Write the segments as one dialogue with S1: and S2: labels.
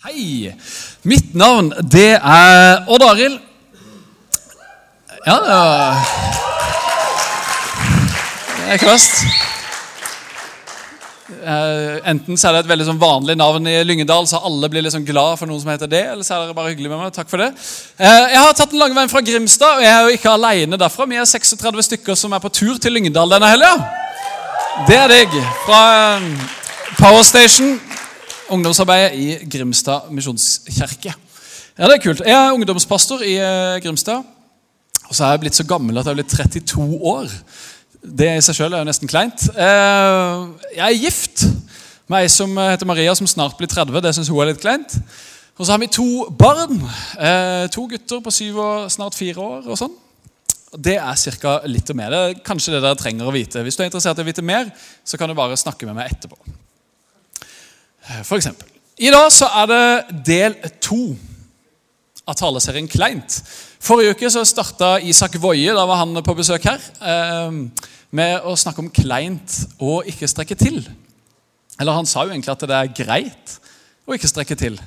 S1: Hei. Mitt navn, det er Odd Arild. Ja, det er kvast. Eh, enten så er det et veldig sånn vanlig navn i Lyngedal, så alle blir liksom glad for noen som heter det. Eller så er dere bare hyggelig med meg. Takk for det. Eh, jeg har tatt den lange veien fra Grimstad, og jeg er jo ikke alene derfra. Vi er 36 stykker som er på tur til Lyngedal denne helga. Det er deg. Fra eh, Power Station, ungdomsarbeidet i Grimstad misjonskirke. Ja, det er kult. Jeg er ungdomspastor i eh, Grimstad. Og så er jeg blitt så gammel at jeg er blitt 32 år. Det i seg sjøl er jo nesten kleint. Eh, Jeg er gift med ei som heter Maria, som snart blir 30. Det syns hun er litt kleint. Og så har vi to barn. eh, To gutter på syv og snart fire år. og sånn. Det er cirka litt og mer. Det er kanskje det dere trenger å vite. Hvis du er interessert i å vite mer, så kan du bare snakke med meg etterpå. Eh, For eksempel. I dag så er det del to av taleserien Kleint. Forrige uke så starta Isak Woie, da var han på besøk her, eh, med å snakke om kleint og ikke strekke til. Eller han sa jo egentlig at det er greit å ikke strekke til.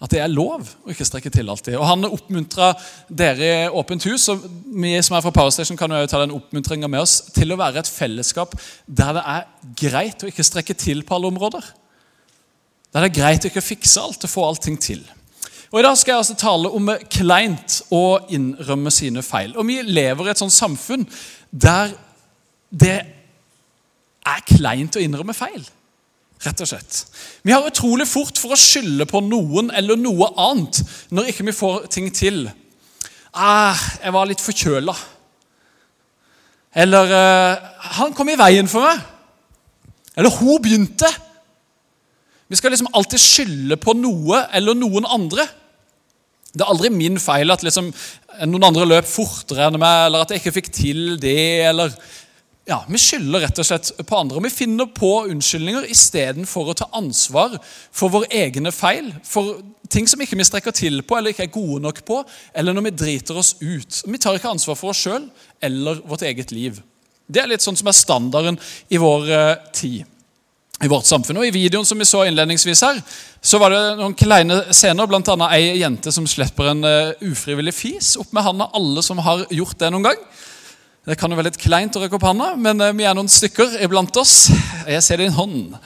S1: At det er lov å ikke strekke til alltid. Og Han oppmuntra dere i Åpent hus, og vi som er fra Power Station kan jo ta den oppmuntringa med oss, til å være et fellesskap der det er greit å ikke strekke til på alle områder. Det er greit å ikke fikse alt og få allting til. Og I dag skal jeg altså tale om kleint å innrømme sine feil. Og Vi lever i et sånt samfunn der det er kleint å innrømme feil. Rett og slett. Vi har utrolig fort for å skylde på noen eller noe annet når ikke vi får ting til. Ah, 'Jeg var litt forkjøla.' Eller eh, 'Han kom i veien for meg.' Eller 'Hun begynte'. Vi skal liksom alltid skylde på noe eller noen andre. Det er aldri min feil at liksom noen andre løp fortere enn meg, eller at jeg ikke fikk til det. eller... Ja, Vi skylder rett og slett på andre. og Vi finner på unnskyldninger istedenfor å ta ansvar for våre egne feil. For ting som ikke vi strekker til på eller ikke er gode nok på, eller når vi driter oss ut. Vi tar ikke ansvar for oss sjøl eller vårt eget liv. Det er litt sånn som er standarden i vår eh, tid i vårt samfunn. Og I videoen som vi så innledningsvis her, så var det noen kleine scener. Annet ei jente som slipper en uh, ufrivillig fis opp med handa. Alle som har gjort det noen gang. Det kan jo være litt kleint å rekke opp handa, men uh, vi er noen stykker iblant oss. Jeg ser din hånd.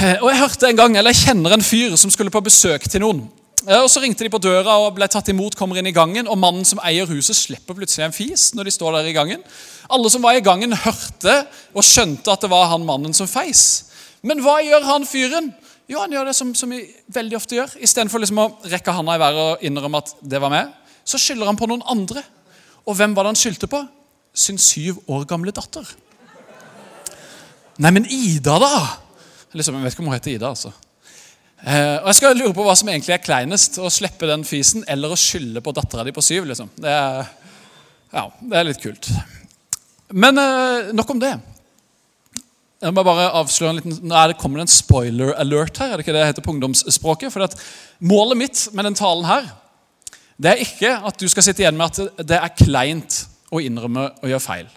S1: Uh, og Jeg hørte en gang, eller jeg kjenner en fyr som skulle på besøk til noen. og Så ringte de på døra og ble tatt imot, kommer inn i gangen, og mannen som eier huset, slipper plutselig en fis når de står der i gangen. Alle som var i gangen, hørte og skjønte at det var han mannen som feis. Men hva gjør han fyren? Jo, Han gjør det som, som vi veldig ofte gjør. Istedenfor liksom å rekke handa i været og innrømme at det var meg, så skylder han på noen andre. Og hvem var det han skyldte på? Sin syv år gamle datter. Nei, men Ida, da? Liksom, jeg vet ikke om hun heter Ida. altså. Eh, og Jeg skal lure på hva som egentlig er kleinest. Å slippe den fisen eller å skylde på dattera di på syv. liksom. Det er, ja, det er litt kult. Men eh, nok om det. Jeg må bare avsløre en liten, Nå er det, kommer en spoiler alert her. er det ikke det det heter på ungdomsspråket? For Målet mitt med den talen her det er ikke at du skal sitte igjen med at det er kleint å innrømme å gjøre feil.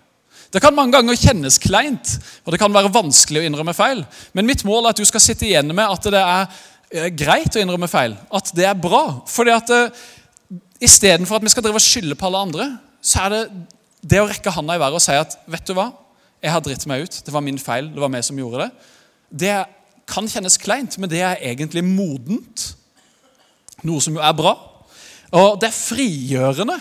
S1: Det kan mange ganger kjennes kleint, og det kan være vanskelig å innrømme feil. Men mitt mål er at du skal sitte igjen med at det er eh, greit å innrømme feil. At det er bra. Fordi at uh, Istedenfor at vi skal drive og skylde på alle andre, så er det det å rekke handa i været og si at vet du hva, jeg har dritt meg ut, det var min feil, det var meg som gjorde det, det kan kjennes kleint, men det er egentlig modent. Noe som jo er bra. Og det er frigjørende.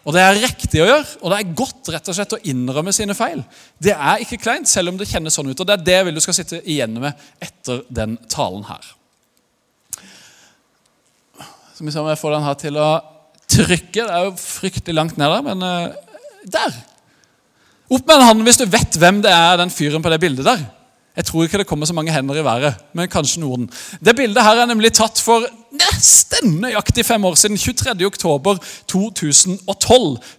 S1: Og det er riktig å gjøre, og det er godt rett og slett å innrømme sine feil. Det er ikke kleint, selv om det kjennes sånn ut. og Det er det vil du skal sitte igjen med etter den talen her. Så vi ser om jeg får den her til å trykke. Det er jo fryktelig langt ned der, men uh, der! Opp med en hånd hvis du vet hvem det er, den fyren på det bildet der. Jeg tror ikke det kommer så mange hender i været, men kanskje noen. Det bildet her er nemlig tatt for nesten nøyaktig fem år siden. 23. oktober 2012.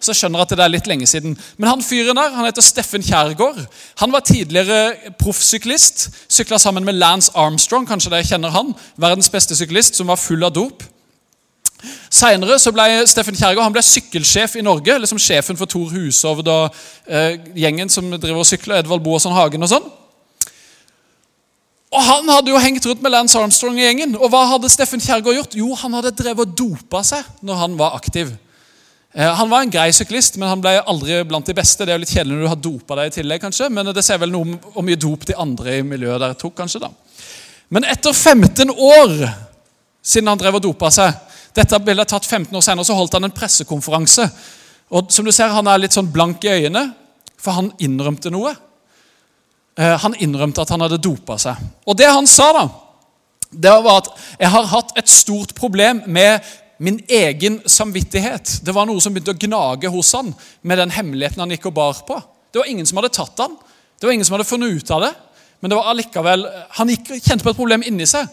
S1: Så jeg skjønner at det er litt lenge siden. Men han fyren der, han heter Steffen Kjærgaard. Han var tidligere proffsyklist. Sykla sammen med Lance Armstrong, kanskje dere kjenner han. Verdens beste syklist, som var full av dop. Senere så ble Steffen Kjærgaard ble sykkelsjef i Norge. liksom Sjefen for Tor Hushovd og eh, gjengen som driver og sykler. Edvald Boasson Hagen og sånn. Og Han hadde jo hengt rundt med Lance Armstrong i gjengen. Og hva hadde Steffen Kjergård gjort? Jo, han hadde drevet og dopa seg når han var aktiv. Eh, han var en grei syklist, men han ble aldri blant de beste. Det er jo litt kjedelig når du har dopa deg i tillegg, kanskje, men det sier vel noe om hvor mye dop de andre i miljøet der tok. kanskje da. Men etter 15 år siden han drev og dopa seg Dette bildet er tatt 15 år senere, så holdt han en pressekonferanse. Og som du ser, Han er litt sånn blank i øynene, for han innrømte noe. Eh, han innrømte at han hadde dopa seg. Og det han sa, da, det var at 'jeg har hatt et stort problem med min egen samvittighet'. Det var noe som begynte å gnage hos han med den hemmeligheten han gikk og bar på. Det var ingen som hadde tatt han. Det var ingen som hadde funnet ut av det. Men det var allikevel, han gikk, kjente på et problem inni seg.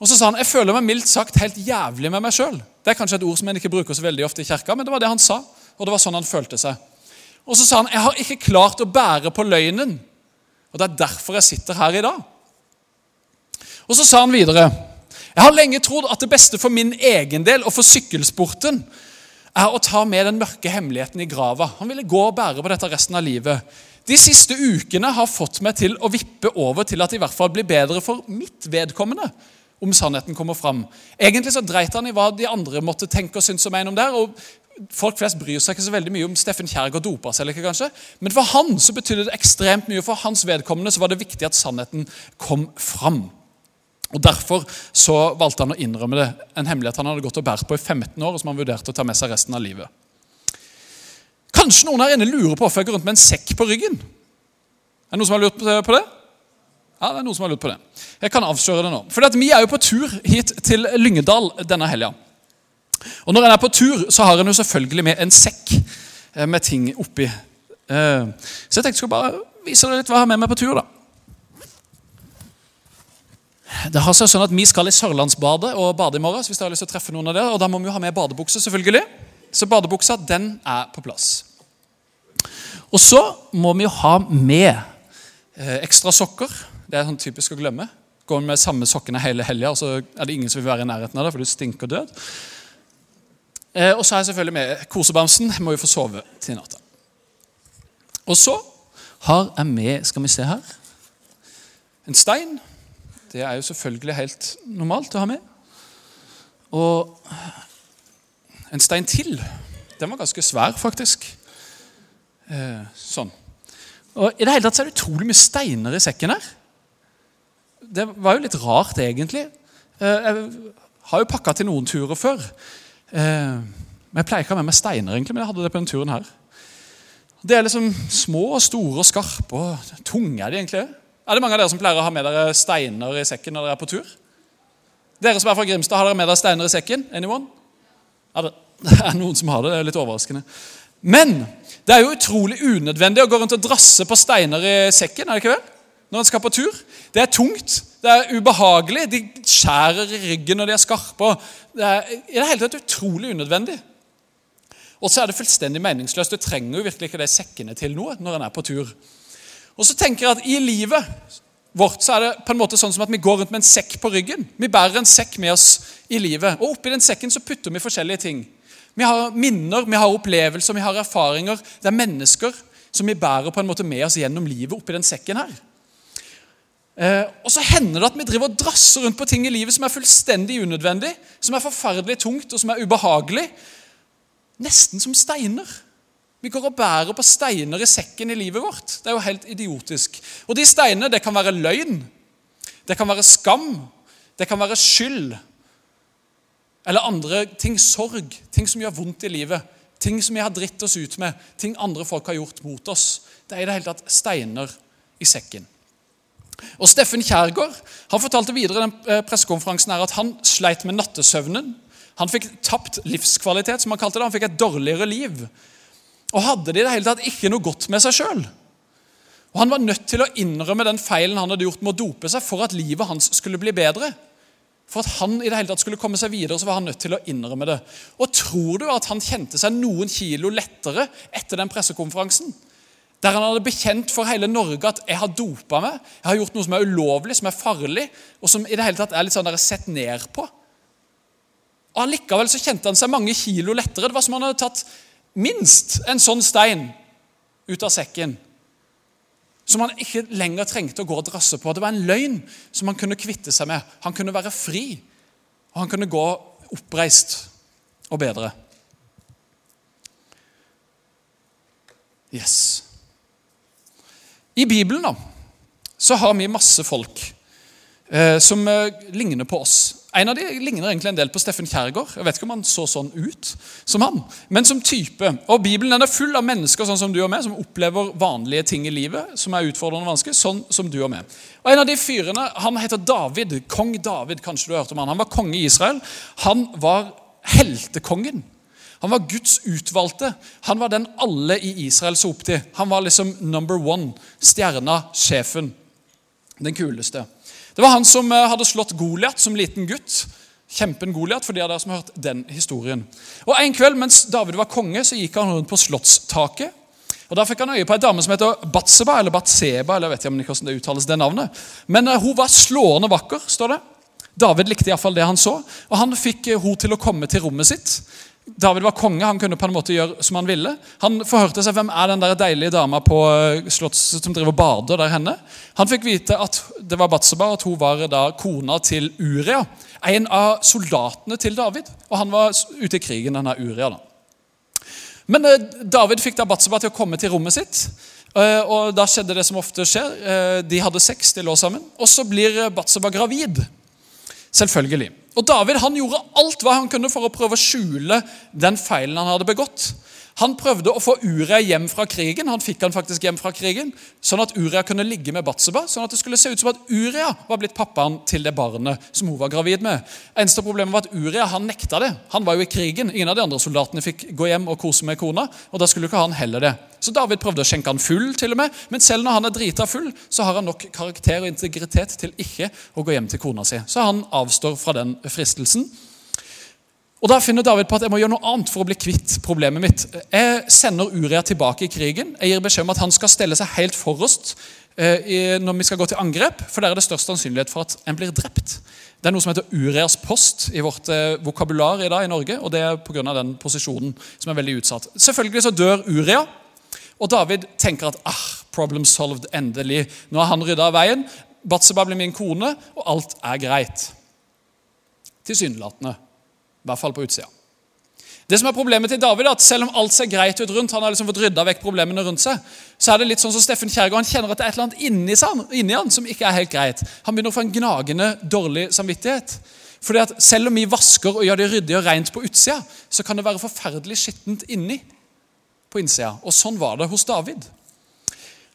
S1: Og så sa han jeg føler meg mildt sagt helt jævlig med meg sjøl. Det er kanskje et ord som en ikke bruker så veldig ofte i kirka, men det var det han sa. Og det var sånn han følte seg. Og så sa han jeg har ikke klart å bære på løgnen. Og det er derfor jeg sitter her i dag. Og så sa han videre jeg har lenge trodd at det beste for min egen del og for sykkelsporten er å ta med den mørke hemmeligheten i grava. Han ville gå og bære på dette resten av livet. De siste ukene har fått meg til å vippe over til at det i hvert fall blir bedre for mitt vedkommende om sannheten kommer fram. Egentlig så dreit han i hva de andre måtte tenke og synes og en om det. og Folk flest bryr seg ikke så veldig mye om Steffen Kjærgaard dopa seg. eller ikke kanskje. Men for han så betydde det ekstremt mye. For hans vedkommende så var det viktig at sannheten kom fram. Og Derfor så valgte han å innrømme det, en hemmelighet han hadde gått og båret på i 15 år, og som han vurderte å ta med seg resten av livet. Kanskje noen her inne lurer på hvorfor jeg går rundt med en sekk på ryggen? Er det noen som har lurt på det? Ja, det er noen som har lurt på det. Jeg kan avsløre det nå. For Vi er jo på tur hit til Lyngedal denne helga. Og når en er på tur, så har en jo selvfølgelig med en sekk eh, med ting oppi. Eh, så jeg tenkte jeg skulle bare vise deg litt hva jeg har med meg på tur. da. Det har seg sånn at Vi skal i Sørlandsbadet og bade i morgen. hvis dere har lyst til å treffe noen av dere, og Da må vi jo ha med badebukse, selvfølgelig. Så badebuksa den er på plass. Og så må vi jo ha med eh, ekstra sokker. Det er sånn typisk å glemme. Går med samme sokkene hele helga, og så er det ingen som vil være i nærheten av det, for du stinker død. Eh, og så er jeg selvfølgelig med kosebamsen. Må jo få sove til natta. Og så har jeg med Skal vi se her en stein. Det er jo selvfølgelig helt normalt å ha med. Og en stein til. Den var ganske svær, faktisk. Eh, sånn. Og I det hele tatt så er det utrolig mye steiner i sekken her. Det var jo litt rart, egentlig. Eh, jeg har jo pakka til noen turer før. Eh, men Jeg pleier ikke å ha med meg steiner, egentlig, men jeg hadde det på denne turen her. Det er liksom små og store og skarpe og tunge er de egentlig. Er det mange av dere som pleier å ha med dere steiner i sekken når dere er på tur? Dere som er fra Grimstad, har dere med dere steiner i sekken? Anyone? Ja, det er noen som har det. Det er litt overraskende. Men det er jo utrolig unødvendig å gå rundt og drasse på steiner i sekken. er det ikke vel? Når en skal på tur. Det er tungt, det er ubehagelig, de skjærer i ryggen når de er skarpe. Det er i det hele tatt utrolig unødvendig. Og så er det fullstendig meningsløst. Du trenger jo virkelig ikke de sekkene til noe når en er på tur. Og så tenker jeg at I livet vårt så er det på en måte sånn som at vi går rundt med en sekk på ryggen. Vi bærer en sekk med oss i livet. Og Oppi den sekken så putter vi forskjellige ting. Vi har minner, vi har opplevelser, vi har erfaringer. Det er mennesker som vi bærer på en måte med oss gjennom livet oppi den sekken her. Eh, og så hender det at vi driver og drasser rundt på ting i livet som er fullstendig unødvendig, som er forferdelig tungt og som er ubehagelig. Nesten som steiner. Vi går og bærer på steiner i sekken i livet vårt. Det er jo helt idiotisk. Og de steinene det kan være løgn, det kan være skam, det kan være skyld. Eller andre ting. Sorg. Ting som gjør vondt i livet. Ting som vi har dritt oss ut med. Ting andre folk har gjort mot oss. Det er i det hele tatt steiner i sekken. Og Steffen Kjærgaard han fortalte videre den eh, pressekonferansen her at han sleit med nattesøvnen. Han fikk tapt livskvalitet, som han kalte det. Han fikk et dårligere liv. Og hadde det i det hele tatt ikke noe godt med seg sjøl. Han var nødt til å innrømme den feilen han hadde gjort med å dope seg for at livet hans skulle bli bedre. For at han i det hele tatt skulle komme seg videre, så var han nødt til å innrømme det. Og Tror du at han kjente seg noen kilo lettere etter den pressekonferansen? Der han hadde bekjent for hele Norge at 'jeg har dopa meg', 'jeg har gjort noe som er ulovlig, som er farlig', og som i det hele tatt er litt sånn der sett ned på. Og Allikevel så kjente han seg mange kilo lettere. Det var som han hadde tatt minst en sånn stein ut av sekken. som han ikke lenger trengte å gå og drasse på. Det var en løgn som han kunne kvitte seg med. Han kunne være fri, og han kunne gå oppreist og bedre. Yes. I Bibelen da, så har vi masse folk eh, som eh, ligner på oss. En av de ligner egentlig en del på Steffen Kjærgaard. Jeg vet ikke om han så sånn ut som han, men som type. Og Bibelen den er full av mennesker sånn som du og meg, som opplever vanlige ting i livet som er utfordrende og vanskelig, sånn som du og meg. Og En av de fyrene han heter David. Kong David, kanskje du har hørt om han. Han var konge i Israel. Han var heltekongen. Han var Guds utvalgte. Han var den alle i Israel så opp til. Han var liksom number one. Stjerna, sjefen. Den kuleste. Det var han som eh, hadde slått Goliat som liten gutt. Kjempen Goliat, for de av dere som har hørt den historien. Og En kveld mens David var konge, så gikk han rundt på slottstaket. Og Da fikk han øye på ei dame som heter Batseba, eller Batseba, eller jeg vet ikke hvordan det uttales det navnet. Men uh, hun var slående vakker, står det. David likte iallfall det han så, og han fikk uh, hun til å komme til rommet sitt. David var konge, han kunne på en måte gjøre som han ville. Han forhørte seg hvem er den der deilige dama på slottet som driver bader der henne. Han fikk vite at det var Batseba, at hun var da kona til Uria. En av soldatene til David. Og han var ute i krigen, denne Uria. da. Men eh, David fikk da Batseba til å komme til rommet sitt. Eh, og Da skjedde det som ofte skjer. De hadde sex, de lå sammen. Og så blir Batseba gravid. Selvfølgelig. Og David han gjorde alt hva han kunne for å prøve å skjule den feilen han hadde begått. Han prøvde å få Uria hjem fra krigen. Han fikk han faktisk hjem fra krigen, Sånn at Uria kunne ligge med Batseba. Sånn at det skulle se ut som at Uria var blitt pappaen til det barnet som hun var gravid med. Eneste problemet var at Uria han nekta det. Han var jo i krigen. Ingen av de andre soldatene fikk gå hjem og kose med kona. og da skulle ikke han heller det. Så David prøvde å skjenke han full, til og med, men selv når han er drita full, så har han nok karakter og integritet til ikke å gå hjem til kona si. Så han avstår fra den fristelsen. Og Da finner David på at jeg må gjøre noe annet for å bli kvitt problemet mitt. Jeg sender Uria tilbake i krigen. Jeg gir beskjed om at han skal stelle seg helt forrest eh, når vi skal gå til angrep, for der er det størst sannsynlighet for at en blir drept. Det er noe som heter Urias post i vårt eh, vokabular i dag i Norge. og Det er pga. den posisjonen som er veldig utsatt. Selvfølgelig så dør Uria, og David tenker at ah, problem solved, endelig. Nå har han rydda av veien. Batseba blir min kone, og alt er greit. Tilsynelatende. I hvert fall på utsida. Det som er Problemet til David er at selv om alt ser greit ut rundt, han har liksom fått rydda vekk problemene rundt seg, så er det litt sånn som Steffen Kjærgaard, han kjenner at det er et eller annet inni, seg, inni han som ikke er helt greit. Han begynner å få en gnagende dårlig samvittighet. Fordi at Selv om vi vasker og gjør det ryddig og rent på utsida, så kan det være forferdelig skittent inni på innsida. Og sånn var det hos David.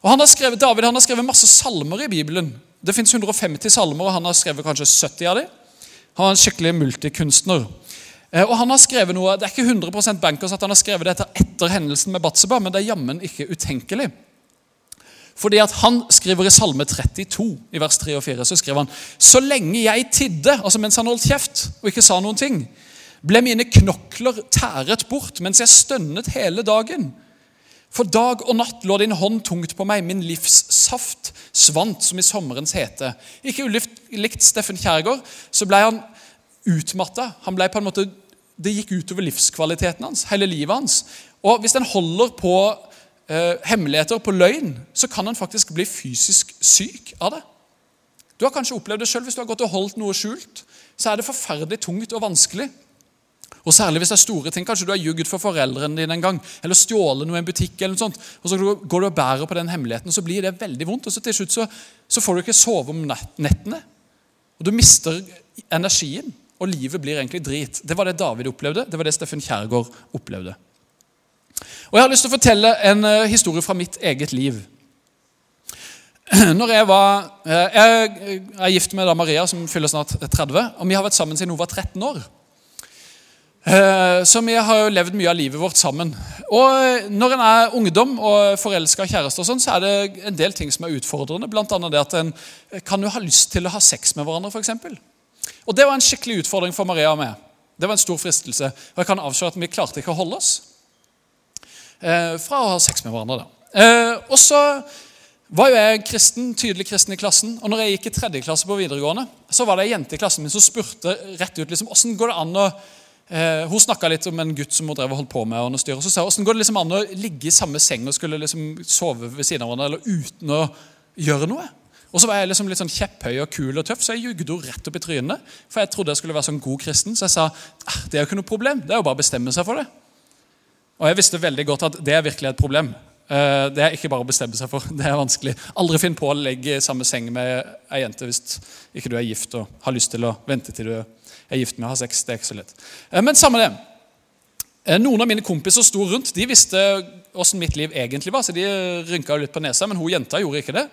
S1: Og han har skrevet, David han har skrevet masse salmer i Bibelen. Det fins 150 salmer, og han har skrevet kanskje 70 av dem. Han var en skikkelig multikunstner. Eh, og han har skrevet noe, Det er ikke 100% bankers at han har skrevet dette etter hendelsen med Batseba, men det er jammen ikke utenkelig. Fordi at Han skriver i Salme 32, i vers 3 og 4, så skriver han Så lenge jeg tidde, altså mens han holdt kjeft og ikke sa noen ting, ble mine knokler tæret bort mens jeg stønnet hele dagen. For dag og natt lå din hånd tungt på meg, min livssaft svant som i sommerens hete. Ikke ulikt Steffen Kjærgaard så ble han utmatta. Han ble på en måte, Det gikk utover livskvaliteten hans, hele livet hans. Og hvis en holder på eh, hemmeligheter, på løgn, så kan en faktisk bli fysisk syk av det. Du har kanskje opplevd det sjøl hvis du har gått og holdt noe skjult. Så er det forferdelig tungt og vanskelig. Og Særlig hvis det er store ting. Kanskje du har jugd for foreldrene dine en gang, eller stjålet noe i en butikk, eller noe sånt, og så går du og bærer på den hemmeligheten, og så blir det veldig vondt. og så Til slutt så, så får du ikke sove om nettene. Og du mister energien og livet blir egentlig drit. Det var det David opplevde, det var det Steffen Kjærgaard opplevde. Og Jeg har lyst til å fortelle en uh, historie fra mitt eget liv. Når Jeg var, uh, jeg er gift med da Maria, som fyller snart 30, og vi har vært sammen siden hun var 13 år. Så vi har jo levd mye av livet vårt sammen. Og Når en er ungdom og forelska kjæreste, og sånn, så er det en del ting som er utfordrende. Blant annet det at en kan jo ha lyst til å ha sex med hverandre. For eksempel. Og Det var en skikkelig utfordring for Maria og meg. Det var en stor fristelse. Og jeg kan avsløre at vi klarte ikke å holde oss eh, fra å ha sex med hverandre. da. Eh, og så var jo jeg kristen, tydelig kristen i klassen. Og når jeg gikk i tredje klasse på videregående, så var det ei jente i klassen min som spurte rett ut liksom, hvordan går det an å Eh, hun snakka litt om en gutt som hun drev og holdt på med. og styr, og så sa Hvordan går det liksom an å ligge i samme seng og skulle liksom sove ved siden av hverandre eller uten å gjøre noe? Og så var jeg liksom litt sånn kjepphøy og kul og tøff, så jeg jugde henne rett opp i trynet. For jeg trodde jeg skulle være sånn god kristen, så jeg sa ah, det er jo ikke noe problem. Det er jo bare å bestemme seg for det. Og jeg visste veldig godt at det er virkelig et problem. Eh, det er ikke bare å bestemme seg for. Det er vanskelig. Aldri finn på å legge i samme seng med ei jente hvis ikke du er gift og har lyst til å vente til du er gift med, har sex. Det er ikke så lett. Eh, men samme det. Eh, noen av mine kompiser sto rundt. De visste åssen mitt liv egentlig var, så de rynka litt på nesa, men hun jenta gjorde ikke det.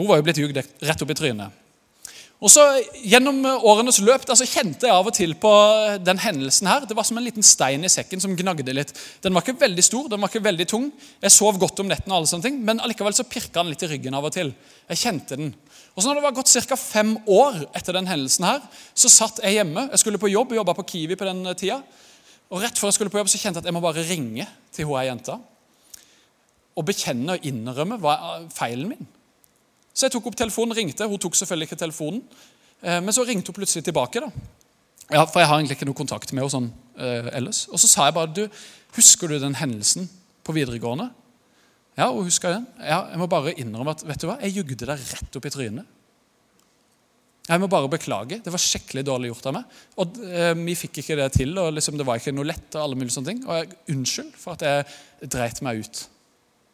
S1: Hun var jo blitt jugd rett opp i trynet. Og så Gjennom årenes løp altså, kjente jeg av og til på den hendelsen her. Det var som en liten stein i sekken som gnagde litt. Den var ikke veldig stor, den var ikke veldig tung. Jeg sov godt om netten, og alle sånne ting, men allikevel så pirka den litt i ryggen av og til. Jeg kjente den. Og så når det var gått ca. fem år etter den hendelsen, her, så satt jeg hjemme. Jeg skulle på jobb, jobba på Kiwi på den tida. Og rett før jeg skulle på jobb, så kjente jeg at jeg må bare ringe til hun ei jenta. Og bekjenne og innrømme hva feilen min. Så jeg tok opp telefonen, ringte. Hun tok selvfølgelig ikke telefonen. Eh, men så ringte hun plutselig tilbake. da. Ja, For jeg har egentlig ikke noe kontakt med henne sånn eh, ellers. Og så sa jeg bare du, Husker du den hendelsen på videregående? Ja, hun husker den. Ja, jeg må bare innrømme at vet du hva, jeg jugde deg rett opp i trynet. Jeg må bare beklage. Det var skikkelig dårlig gjort av meg. Og eh, Vi fikk ikke det til, og liksom, det var ikke noe lett. Og alle mulige sånne ting. Og jeg, unnskyld for at jeg dreit meg ut,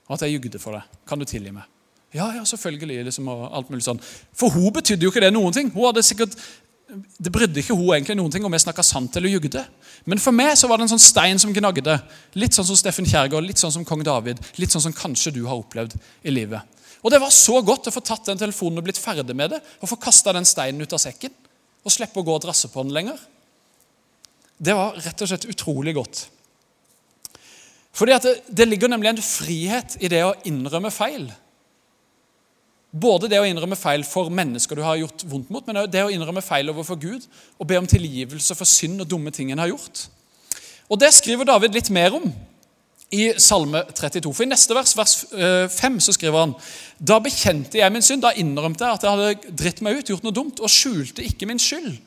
S1: og at jeg jugde for deg. Kan du tilgi meg? Ja, ja, selvfølgelig. Liksom, og alt mulig sånn. For hun betydde jo ikke det noen ting. Hun hadde sikkert, Det brydde ikke hun egentlig noen ting om jeg snakka sant eller jugde. Men for meg så var det en sånn stein som gnagde. Litt sånn som Steffen Kjærgaard, litt sånn som kong David. Litt sånn som kanskje du har opplevd i livet. Og det var så godt å få tatt den telefonen og blitt ferdig med det. Og få kasta den steinen ut av sekken. Og slippe å gå og drasse på den lenger. Det var rett og slett utrolig godt. Fordi det, det ligger nemlig en frihet i det å innrømme feil. Både det å innrømme feil for mennesker du har gjort vondt mot, men også det å innrømme feil overfor Gud og be om tilgivelse for synd og dumme ting en har gjort. Og Det skriver David litt mer om i Salme 32. For I neste vers, vers 5, eh, så skriver han Da bekjente jeg min synd, da innrømte jeg at jeg hadde dritt meg ut, gjort noe dumt, og skjulte ikke min skyld.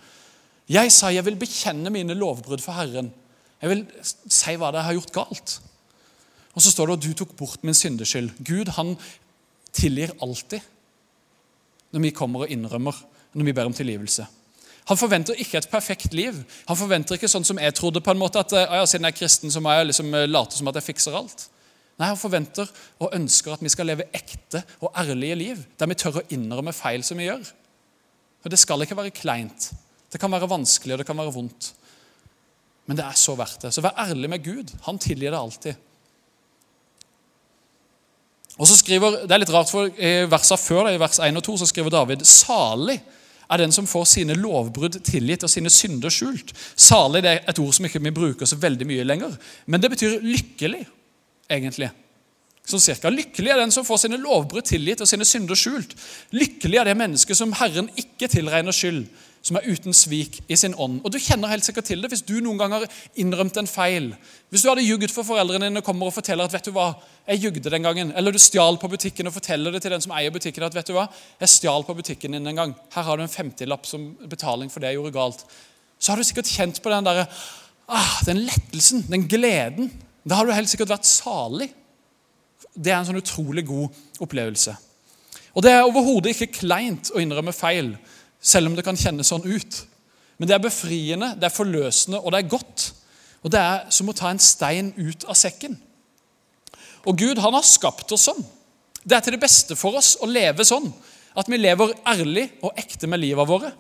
S1: Jeg sa jeg vil bekjenne mine lovbrudd for Herren. Jeg vil si hva det er jeg har gjort galt. Og så står det at du tok bort min syndeskyld. Gud han tilgir alltid når vi kommer og innrømmer, når vi ber om tilgivelse. Han forventer ikke et perfekt liv. Han forventer ikke sånn som jeg trodde, på en måte, at ja, siden jeg er kristen, så må jeg liksom eh, late som at jeg fikser alt. Nei, Han forventer og ønsker at vi skal leve ekte og ærlige liv, der vi tør å innrømme feil som vi gjør. Og Det skal ikke være kleint. Det kan være vanskelig og det kan være vondt. Men det er så verdt det. Så vær ærlig med Gud. Han tilgir det alltid. Og så skriver, Det er litt rart, for i versene før, i vers 1 og 2, så skriver David salig er den som får sine lovbrudd tilgitt og sine synder skjult. Salig det er et ord som ikke vi bruker så veldig mye lenger, men det betyr lykkelig, egentlig. Sånn cirka. Lykkelig er den som får sine lovbrudd tilgitt og sine synder skjult. Lykkelig er det mennesket som Herren ikke tilregner skyld, som er uten svik i sin ånd. Og Du kjenner helt sikkert til det hvis du noen gang har innrømt en feil. Hvis du hadde jugd for foreldrene dine og kommer og forteller at vet du hva, jeg jugde den gangen. Eller du stjal på butikken og forteller det til den som eier butikken. at vet du hva, jeg stjal på butikken din en gang. Her har du en 50-lapp som betaling for det jeg gjorde galt. Så har du sikkert kjent på den der, ah, den lettelsen, den gleden. Da har du helt sikkert vært salig. Det er en sånn utrolig god opplevelse. Og Det er overhodet ikke kleint å innrømme feil selv om det kan kjennes sånn ut. Men det er befriende, det er forløsende, og det er godt. Og det er som å ta en stein ut av sekken. Og Gud han har skapt oss sånn. Det er til det beste for oss å leve sånn. At vi lever ærlig og ekte med livet våre.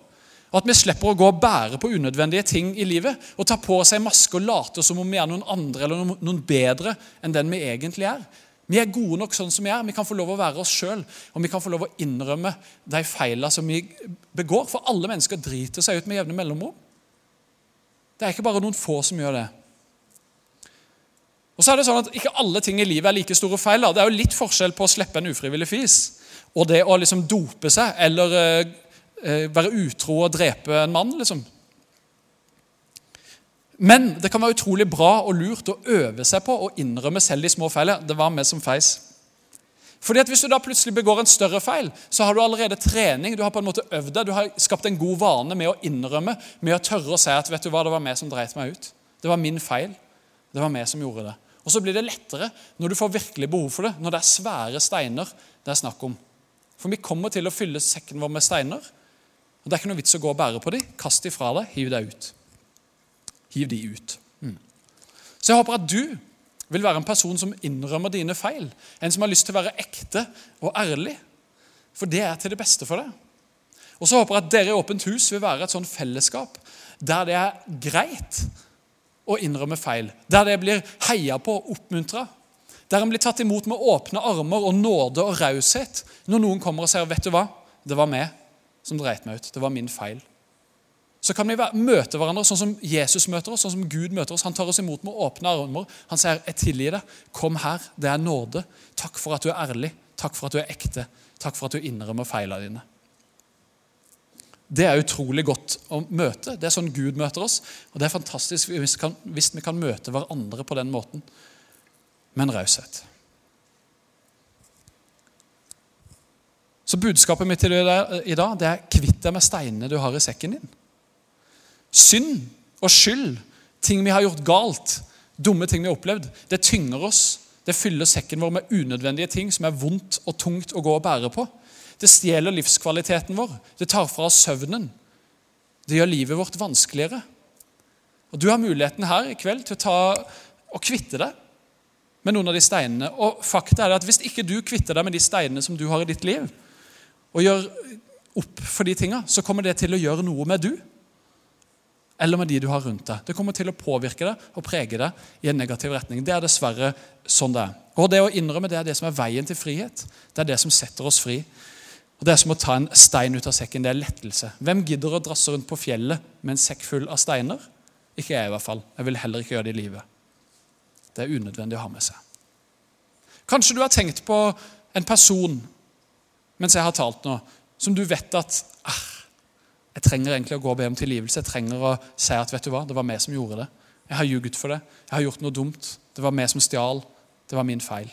S1: Og At vi slipper å gå og bære på unødvendige ting i livet og ta på seg maske og late som om vi er noen andre eller noen bedre enn den vi egentlig er. Vi er gode nok sånn som vi er. Vi kan få lov å være oss sjøl. Og vi kan få lov å innrømme de feilene som vi begår. For alle mennesker driter seg ut med jevne mellomrom. Det er ikke bare noen få som gjør det. Og så er det sånn at Ikke alle ting i livet er like store feil. Det er jo litt forskjell på å slippe en ufrivillig fis og det å liksom dope seg eller eh, eh være utro og drepe en mann. liksom. Men det kan være utrolig bra og lurt å øve seg på å innrømme selv de små feilene. Det var vi som feis. Fordi at Hvis du da plutselig begår en større feil, så har du allerede trening. Du har på en måte øvd deg, du har skapt en god vane med å innrømme, med å tørre å si at vet du hva, det var meg som dreit meg ut. Det var min feil. Det var meg som gjorde det. Og så blir det lettere når du får virkelig behov for det, når det er svære steiner det er snakk om. For vi kommer til å fylle sekken vår med steiner. og Det er ikke noe vits å gå og bære på dem. Kast dem fra deg. Hiv deg ut. Hiv de ut. Mm. Så jeg håper at du vil være en person som innrømmer dine feil. En som har lyst til å være ekte og ærlig. For det er til det beste for deg. Og så håper jeg at dere i Åpent hus vil være et sånn fellesskap der det er greit å innrømme feil. Der det blir heia på og oppmuntra. Der en blir tatt imot med åpne armer og nåde og raushet når noen kommer og sier 'Vet du hva? Det var meg som dreit meg ut. Det var min feil.' Så kan vi møte hverandre sånn som Jesus møter oss, sånn som Gud møter oss. Han tar oss imot med åpne armer. Han sier, 'Jeg tilgir deg. Kom her. Det er nåde. Takk for at du er ærlig. Takk for at du er ekte. Takk for at du innrømmer feilene dine.' Det er utrolig godt å møte. Det er sånn Gud møter oss. Og det er fantastisk hvis vi kan, hvis vi kan møte hverandre på den måten med en raushet. Så budskapet mitt til deg i dag det er kvitt deg med steinene du har i sekken din. Synd og skyld, ting vi har gjort galt, dumme ting vi har opplevd, det tynger oss. Det fyller sekken vår med unødvendige ting som er vondt og tungt å gå og bære på. Det stjeler livskvaliteten vår. Det tar fra oss søvnen. Det gjør livet vårt vanskeligere. Og Du har muligheten her i kveld til å ta og kvitte deg med noen av de steinene. Og fakta er at Hvis ikke du kvitter deg med de steinene som du har i ditt liv, og gjør opp for de tinga, så kommer det til å gjøre noe med du eller med de du har rundt deg. Det kommer til å påvirke deg og prege deg i en negativ retning. Det er dessverre sånn det er. Og det å innrømme det er det som er veien til frihet. Det er det som setter oss fri. Og Det er som å ta en stein ut av sekken. Det er lettelse. Hvem gidder å drasse rundt på fjellet med en sekk full av steiner? Ikke jeg, i hvert fall. Jeg vil heller ikke gjøre det i livet. Det er unødvendig å ha med seg. Kanskje du har tenkt på en person mens jeg har talt nå, som du vet at ah, jeg trenger egentlig å gå og be om tilgivelse. Jeg trenger å si at vet du hva, det var meg som gjorde det. Jeg har ljuget for det. Jeg har gjort noe dumt. Det var meg som stjal. Det var min feil.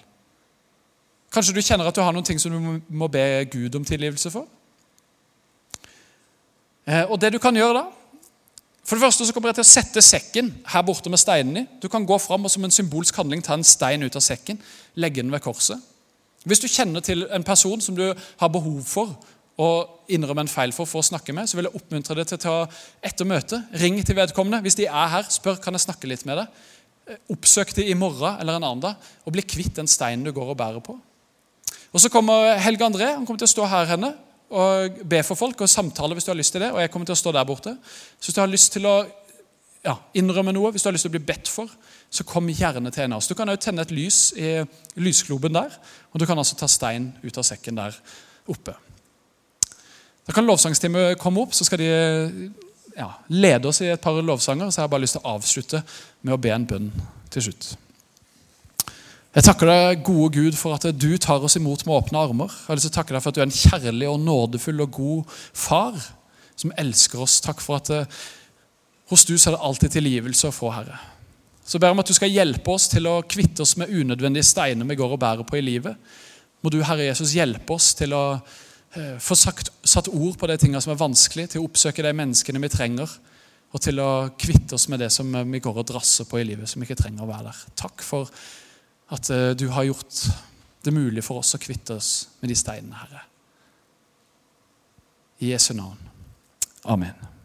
S1: Kanskje du kjenner at du har noen ting som du må be Gud om tilgivelse for? Eh, og det du kan gjøre da For det første så kommer jeg til å sette sekken her borte med steinen i. Du kan gå fram og som en symbolsk handling ta en stein ut av sekken, legge den ved korset. Hvis du kjenner til en person som du har behov for å innrømme en feil for for å snakke med, så vil jeg oppmuntre deg til å ta etter møtet. Ring til vedkommende. Hvis de er her, spør kan jeg snakke litt med deg. Oppsøk de i morgen eller en annen dag og bli kvitt den steinen du går og bærer på. Og Så kommer Helge André han kommer til å stå her henne og be for folk og samtale hvis du har lyst til det. Og jeg kommer til å stå der borte. Så hvis du har lyst til å ja, innrømme noe, hvis du har lyst til å bli bedt for, så kom gjerne til en av oss. Du kan også tenne et lys i lysgloben der, og du kan altså ta stein ut av sekken der oppe. Da kan lovsangsteamet komme opp, så skal de ja, lede oss i et par lovsanger. Så jeg har bare lyst til å avslutte med å be en bønn til slutt. Jeg takker deg, gode Gud, for at du tar oss imot med åpne armer. Jeg har lyst til å takke deg for at du er en kjærlig og nådefull og god far som elsker oss. Takk for at eh, hos du så er det alltid tilgivelse å få, Herre. Så ber jeg om at du skal hjelpe oss til å kvitte oss med unødvendige steiner vi går og bærer på i livet. Må du, Herre Jesus, hjelpe oss til å få sagt, satt ord på de tingene som er vanskelig, til å oppsøke de menneskene vi trenger, og til å kvitte oss med det som vi går og drasser på i livet, som ikke trenger å være der. Takk for at eh, du har gjort det mulig for oss å kvitte oss med de steinene, Herre. I Jesu navn. Amen.